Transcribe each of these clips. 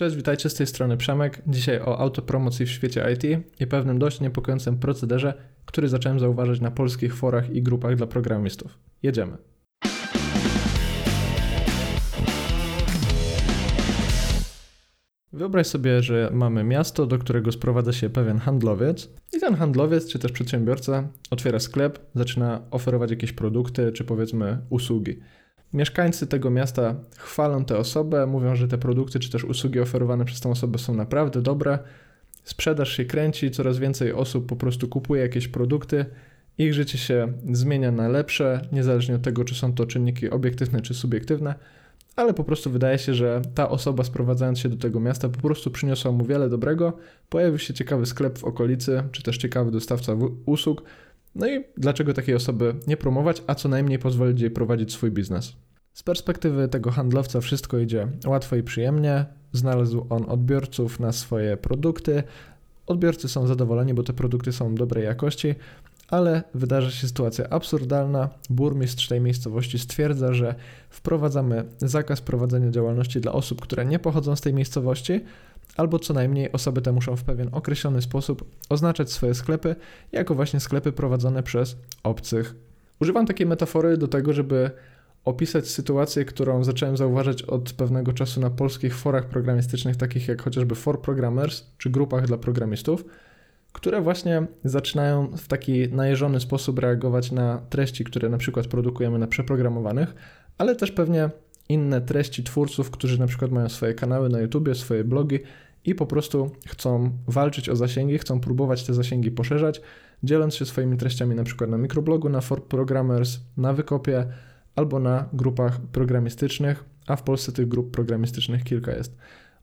Cześć, witajcie z tej strony Przemek. Dzisiaj o autopromocji w świecie IT i pewnym dość niepokojącym procederze, który zacząłem zauważyć na polskich forach i grupach dla programistów. Jedziemy. Wyobraź sobie, że mamy miasto, do którego sprowadza się pewien handlowiec, i ten handlowiec czy też przedsiębiorca otwiera sklep, zaczyna oferować jakieś produkty czy powiedzmy usługi. Mieszkańcy tego miasta chwalą tę osobę, mówią, że te produkty czy też usługi oferowane przez tę osobę są naprawdę dobre. Sprzedaż się kręci, coraz więcej osób po prostu kupuje jakieś produkty, ich życie się zmienia na lepsze, niezależnie od tego, czy są to czynniki obiektywne czy subiektywne, ale po prostu wydaje się, że ta osoba sprowadzając się do tego miasta po prostu przyniosła mu wiele dobrego, pojawił się ciekawy sklep w okolicy, czy też ciekawy dostawca usług, no i dlaczego takiej osoby nie promować, a co najmniej pozwolić jej prowadzić swój biznes. Z perspektywy tego handlowca wszystko idzie łatwo i przyjemnie. Znalazł on odbiorców na swoje produkty. Odbiorcy są zadowoleni, bo te produkty są dobrej jakości, ale wydarza się sytuacja absurdalna. Burmistrz tej miejscowości stwierdza, że wprowadzamy zakaz prowadzenia działalności dla osób, które nie pochodzą z tej miejscowości, albo co najmniej osoby te muszą w pewien określony sposób oznaczać swoje sklepy jako właśnie sklepy prowadzone przez obcych. Używam takiej metafory do tego, żeby opisać sytuację, którą zacząłem zauważać od pewnego czasu na polskich forach programistycznych, takich jak chociażby For Programmers czy grupach dla programistów, które właśnie zaczynają w taki najeżony sposób reagować na treści, które na przykład produkujemy na przeprogramowanych, ale też pewnie inne treści twórców, którzy na przykład mają swoje kanały na YouTube, swoje blogi i po prostu chcą walczyć o zasięgi, chcą próbować te zasięgi poszerzać, dzieląc się swoimi treściami na przykład na mikroblogu, na For Programmers, na Wykopie albo na grupach programistycznych, a w Polsce tych grup programistycznych kilka jest.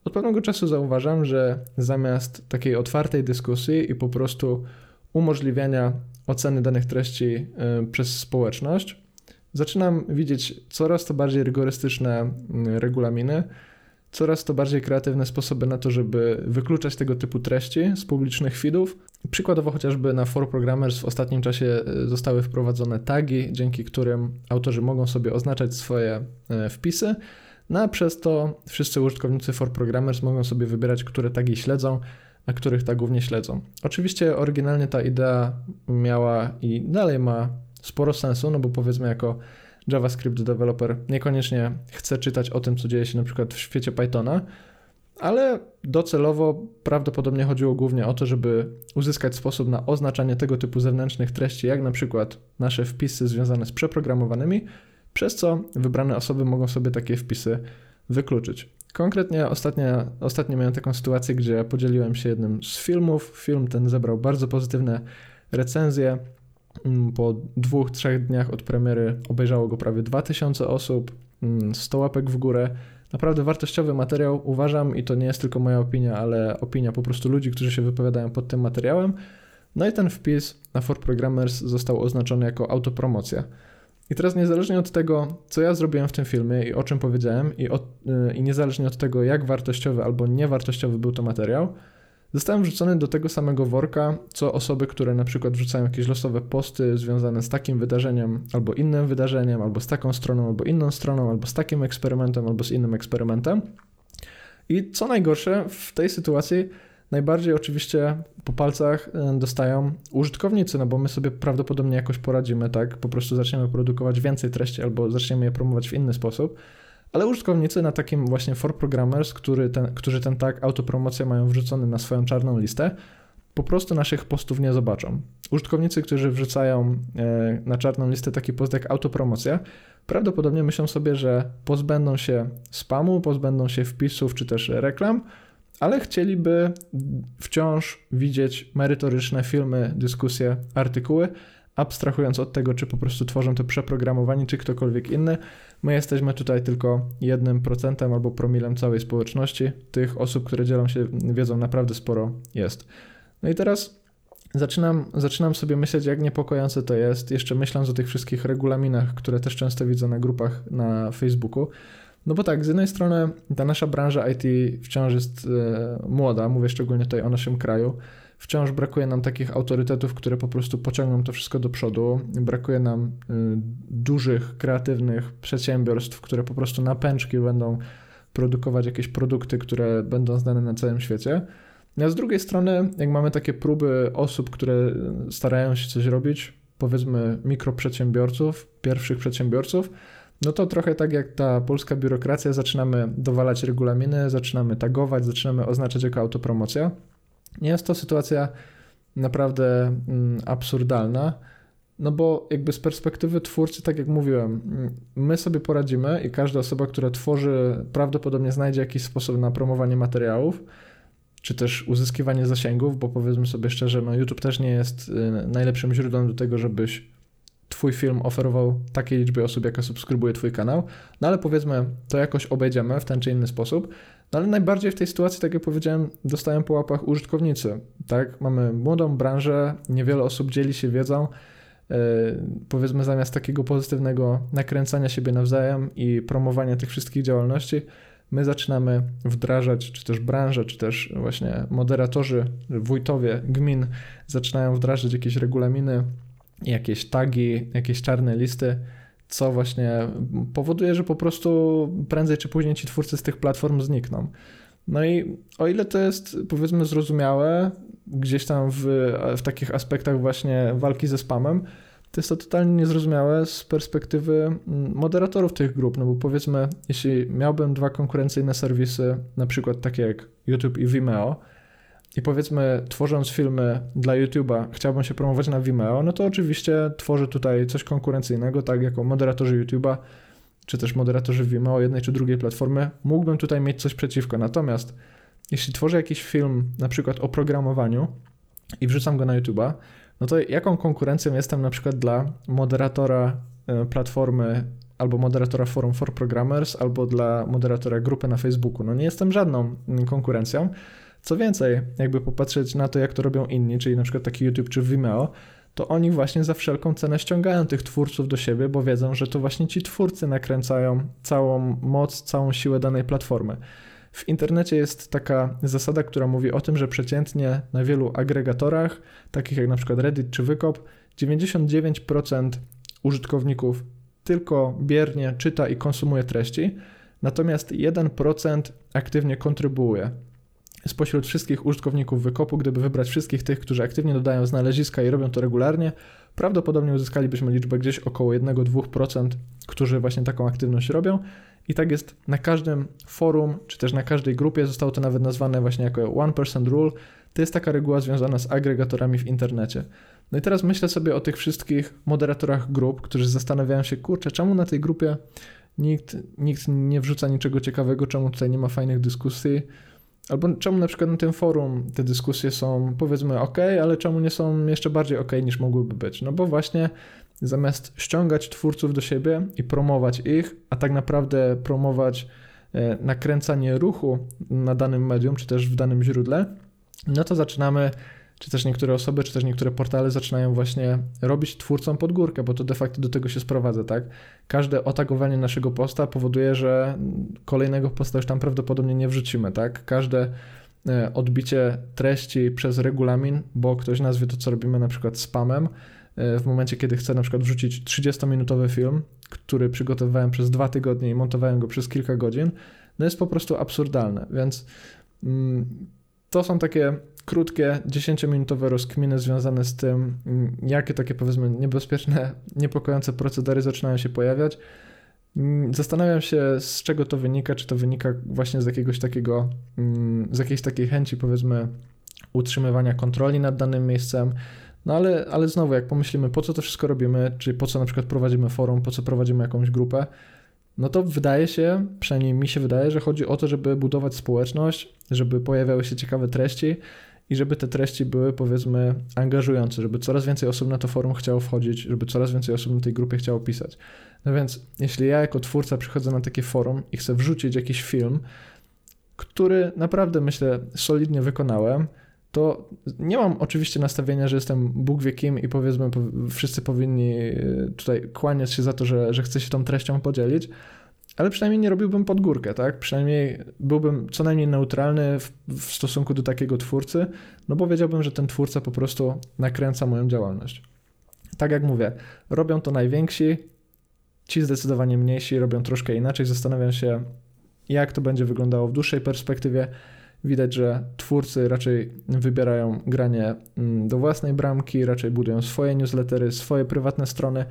Od pewnego czasu zauważam, że zamiast takiej otwartej dyskusji i po prostu umożliwiania oceny danych treści y, przez społeczność, zaczynam widzieć coraz to bardziej rygorystyczne y, regulaminy, coraz to bardziej kreatywne sposoby na to, żeby wykluczać tego typu treści z publicznych feedów. Przykładowo chociażby na For Programmers w ostatnim czasie e, zostały wprowadzone tagi, dzięki którym autorzy mogą sobie oznaczać swoje e, wpisy, no a przez to wszyscy użytkownicy For Programmers mogą sobie wybierać, które tagi śledzą, a których tagów nie śledzą. Oczywiście oryginalnie ta idea miała i dalej ma sporo sensu, no bo powiedzmy jako JavaScript developer niekoniecznie chce czytać o tym, co dzieje się na przykład w świecie Pythona, ale docelowo prawdopodobnie chodziło głównie o to, żeby uzyskać sposób na oznaczanie tego typu zewnętrznych treści, jak na przykład nasze wpisy związane z przeprogramowanymi, przez co wybrane osoby mogą sobie takie wpisy wykluczyć. Konkretnie ostatnio, ostatnio miałem taką sytuację, gdzie podzieliłem się jednym z filmów. Film ten zebrał bardzo pozytywne recenzje. Mm, po dwóch, trzech dniach od premiery obejrzało go prawie 2000 osób, 100 mm, łapek w górę. Naprawdę wartościowy materiał, uważam, i to nie jest tylko moja opinia, ale opinia po prostu ludzi, którzy się wypowiadają pod tym materiałem. No i ten wpis na For Programmers został oznaczony jako autopromocja. I teraz niezależnie od tego, co ja zrobiłem w tym filmie i o czym powiedziałem, i, od, y, i niezależnie od tego, jak wartościowy albo niewartościowy był to materiał, Zostałem wrzucony do tego samego worka, co osoby, które na przykład wrzucają jakieś losowe posty związane z takim wydarzeniem, albo innym wydarzeniem, albo z taką stroną, albo inną stroną, albo z takim eksperymentem, albo z innym eksperymentem. I co najgorsze, w tej sytuacji najbardziej oczywiście po palcach e, dostają użytkownicy, no bo my sobie prawdopodobnie jakoś poradzimy, tak? Po prostu zaczniemy produkować więcej treści albo zaczniemy je promować w inny sposób ale użytkownicy na takim właśnie for programmers, który ten, którzy ten tag autopromocja mają wrzucony na swoją czarną listę, po prostu naszych postów nie zobaczą. Użytkownicy, którzy wrzucają e, na czarną listę taki post jak autopromocja, prawdopodobnie myślą sobie, że pozbędą się spamu, pozbędą się wpisów czy też reklam, ale chcieliby wciąż widzieć merytoryczne filmy, dyskusje, artykuły, abstrahując od tego, czy po prostu tworzą to przeprogramowanie, czy ktokolwiek inny, my jesteśmy tutaj tylko jednym procentem albo promilem całej społeczności. Tych osób, które dzielą się wiedzą, naprawdę sporo jest. No i teraz zaczynam, zaczynam sobie myśleć, jak niepokojące to jest, jeszcze myśląc o tych wszystkich regulaminach, które też często widzę na grupach na Facebooku. No bo tak, z jednej strony ta nasza branża IT wciąż jest e, młoda, mówię szczególnie tutaj o naszym kraju wciąż brakuje nam takich autorytetów, które po prostu pociągną to wszystko do przodu. Brakuje nam y, dużych, kreatywnych przedsiębiorstw, które po prostu na pęczki będą produkować jakieś produkty, które będą znane na całym świecie. No a z drugiej strony, jak mamy takie próby osób, które starają się coś robić, powiedzmy mikroprzedsiębiorców, pierwszych przedsiębiorców, no to trochę tak jak ta polska biurokracja, zaczynamy dowalać regulaminy, zaczynamy tagować, zaczynamy oznaczać jako autopromocja. Nie jest to sytuacja naprawdę mm, absurdalna, no bo jakby z perspektywy twórcy, tak jak mówiłem, mm, my sobie poradzimy i każda osoba, która tworzy, prawdopodobnie znajdzie jakiś sposób na promowanie materiałów, czy też uzyskiwanie zasięgów, bo powiedzmy sobie szczerze, no YouTube też nie jest y, najlepszym źródłem do tego, żebyś Twój film oferował takiej liczbie osób, jaka subskrybuje Twój kanał, no ale powiedzmy, to jakoś obejdziemy w ten czy inny sposób. No ale najbardziej w tej sytuacji, tak jak powiedziałem, dostają po łapach użytkownicy. Tak, mamy młodą branżę, niewiele osób dzieli się wiedzą. Yy, powiedzmy, zamiast takiego pozytywnego nakręcania siebie nawzajem i promowania tych wszystkich działalności, my zaczynamy wdrażać, czy też branże, czy też właśnie moderatorzy, wójtowie gmin zaczynają wdrażać jakieś regulaminy, jakieś tagi, jakieś czarne listy, co właśnie powoduje, że po prostu prędzej czy później ci twórcy z tych platform znikną. No i o ile to jest powiedzmy zrozumiałe, gdzieś tam w, w takich aspektach właśnie walki ze spamem, to jest to totalnie niezrozumiałe z perspektywy mm, moderatorów tych grup, no bo powiedzmy, jeśli miałbym dwa konkurencyjne serwisy, na przykład takie jak YouTube i Vimeo, i powiedzmy, tworząc filmy dla YouTube'a, chciałbym się promować na Vimeo, no to oczywiście tworzę tutaj coś konkurencyjnego, tak jako moderatorzy YouTube'a, czy też moderatorzy Vimeo jednej czy drugiej platformy, mógłbym tutaj mieć coś przeciwko. Natomiast jeśli tworzę jakiś film, na przykład o programowaniu i wrzucam go na YouTube'a, no to jaką konkurencją jestem na przykład dla moderatora e, platformy albo moderatora forum for programmers, albo dla moderatora grupy na Facebooku? No nie jestem żadną konkurencją. Co więcej, jakby popatrzeć na to, jak to robią inni, czyli na przykład taki YouTube czy Vimeo, to oni właśnie za wszelką cenę ściągają tych twórców do siebie, bo wiedzą, że to właśnie ci twórcy nakręcają całą moc, całą siłę danej platformy. W internecie jest taka zasada, która mówi o tym, że przeciętnie na wielu agregatorach, takich jak na przykład Reddit czy Wykop, 99% użytkowników tylko biernie czyta i konsumuje treści, natomiast 1% aktywnie kontrybuuje spośród wszystkich użytkowników wykopu, gdyby wybrać wszystkich tych, którzy aktywnie dodają znaleziska i robią to regularnie, prawdopodobnie uzyskalibyśmy liczbę gdzieś około 1-2%, którzy właśnie taką aktywność robią. I tak jest na każdym forum, czy też na każdej grupie, zostało to nawet nazwane właśnie jako 1% rule. To jest taka reguła związana z agregatorami w internecie. No i teraz myślę sobie o tych wszystkich moderatorach grup, którzy zastanawiają się, kurczę, czemu na tej grupie nikt, nikt nie wrzuca niczego ciekawego, czemu tutaj nie ma fajnych dyskusji, Albo czemu na przykład na tym forum te dyskusje są powiedzmy ok, ale czemu nie są jeszcze bardziej ok niż mogłyby być? No bo właśnie zamiast ściągać twórców do siebie i promować ich, a tak naprawdę promować e, nakręcanie ruchu na danym medium, czy też w danym źródle, no to zaczynamy czy też niektóre osoby, czy też niektóre portale zaczynają właśnie robić twórcom pod górkę, bo to de facto do tego się sprowadza, tak? Każde otagowanie naszego posta powoduje, że kolejnego posta już tam prawdopodobnie nie wrzucimy, tak? Każde e, odbicie treści przez regulamin, bo ktoś nazwie to, co robimy na przykład spamem, e, w momencie, kiedy chcę na przykład wrzucić 30-minutowy film, który przygotowywałem przez dwa tygodnie i montowałem go przez kilka godzin, no jest po prostu absurdalne, więc mm, to są takie krótkie, 10-minutowe rozkminy związane z tym, mm, jakie takie powiedzmy niebezpieczne, niepokojące procedery zaczynają się pojawiać. Mm, zastanawiam się, z czego to wynika, czy to wynika właśnie z jakiegoś takiego, mm, z jakiejś takiej chęci powiedzmy utrzymywania kontroli nad danym miejscem, no ale, ale znowu, jak pomyślimy, po co to wszystko robimy, czy po co na przykład prowadzimy forum, po co prowadzimy jakąś grupę, no to wydaje się, przynajmniej mi się wydaje, że chodzi o to, żeby budować społeczność, żeby pojawiały się ciekawe treści, i żeby te treści były powiedzmy angażujące, żeby coraz więcej osób na to forum chciało wchodzić, żeby coraz więcej osób na tej grupie chciało pisać. No więc jeśli ja jako twórca przychodzę na takie forum i chcę wrzucić jakiś film, który naprawdę myślę solidnie wykonałem, to nie mam oczywiście nastawienia, że jestem Bóg wie kim i powiedzmy wszyscy powinni tutaj kłaniać się za to, że, że chcę się tą treścią podzielić, ale przynajmniej nie robiłbym pod górkę, tak? Przynajmniej byłbym co najmniej neutralny w, w, stosunku do takiego twórcy, no bo wiedziałbym, że ten twórca po prostu nakręca moją działalność. Tak jak mówię, robią to najwięksi, ci zdecydowanie mniejsi robią troszkę inaczej. Zastanawiam się, jak to będzie wyglądało w dłuższej perspektywie. Widać, że twórcy raczej wybierają granie mm, do własnej bramki, raczej budują swoje newslettery, swoje prywatne strony.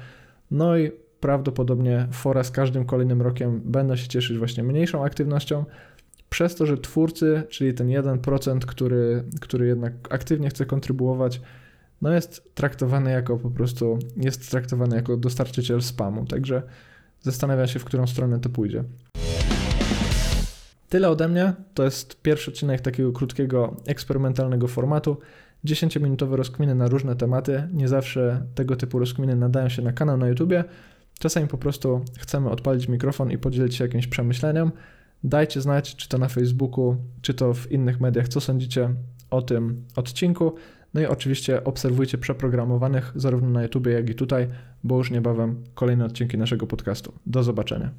No i prawdopodobnie fora z każdym kolejnym rokiem będą się cieszyć właśnie mniejszą aktywnością, przez to, że twórcy, czyli ten 1%, który, który jednak aktywnie chce kontrybuować, no jest traktowany jako po prostu, jest traktowany jako dostarczyciel spamu, także zastanawiam się, w którą stronę to pójdzie. Tyle ode mnie. To jest pierwszy odcinek takiego krótkiego, eksperymentalnego formatu. 10-minutowe rozkminy na różne tematy. Nie zawsze tego typu rozkminy nadają się na kanał na YouTubie. Czasami po prostu chcemy odpalić mikrofon i podzielić się jakimś przemyśleniem. Dajcie znać, czy to na Facebooku, czy to w innych mediach, co sądzicie o tym odcinku. No i oczywiście obserwujcie przeprogramowanych zarówno na YouTube, jak i tutaj, bo już niebawem kolejne odcinki naszego podcastu. Do zobaczenia.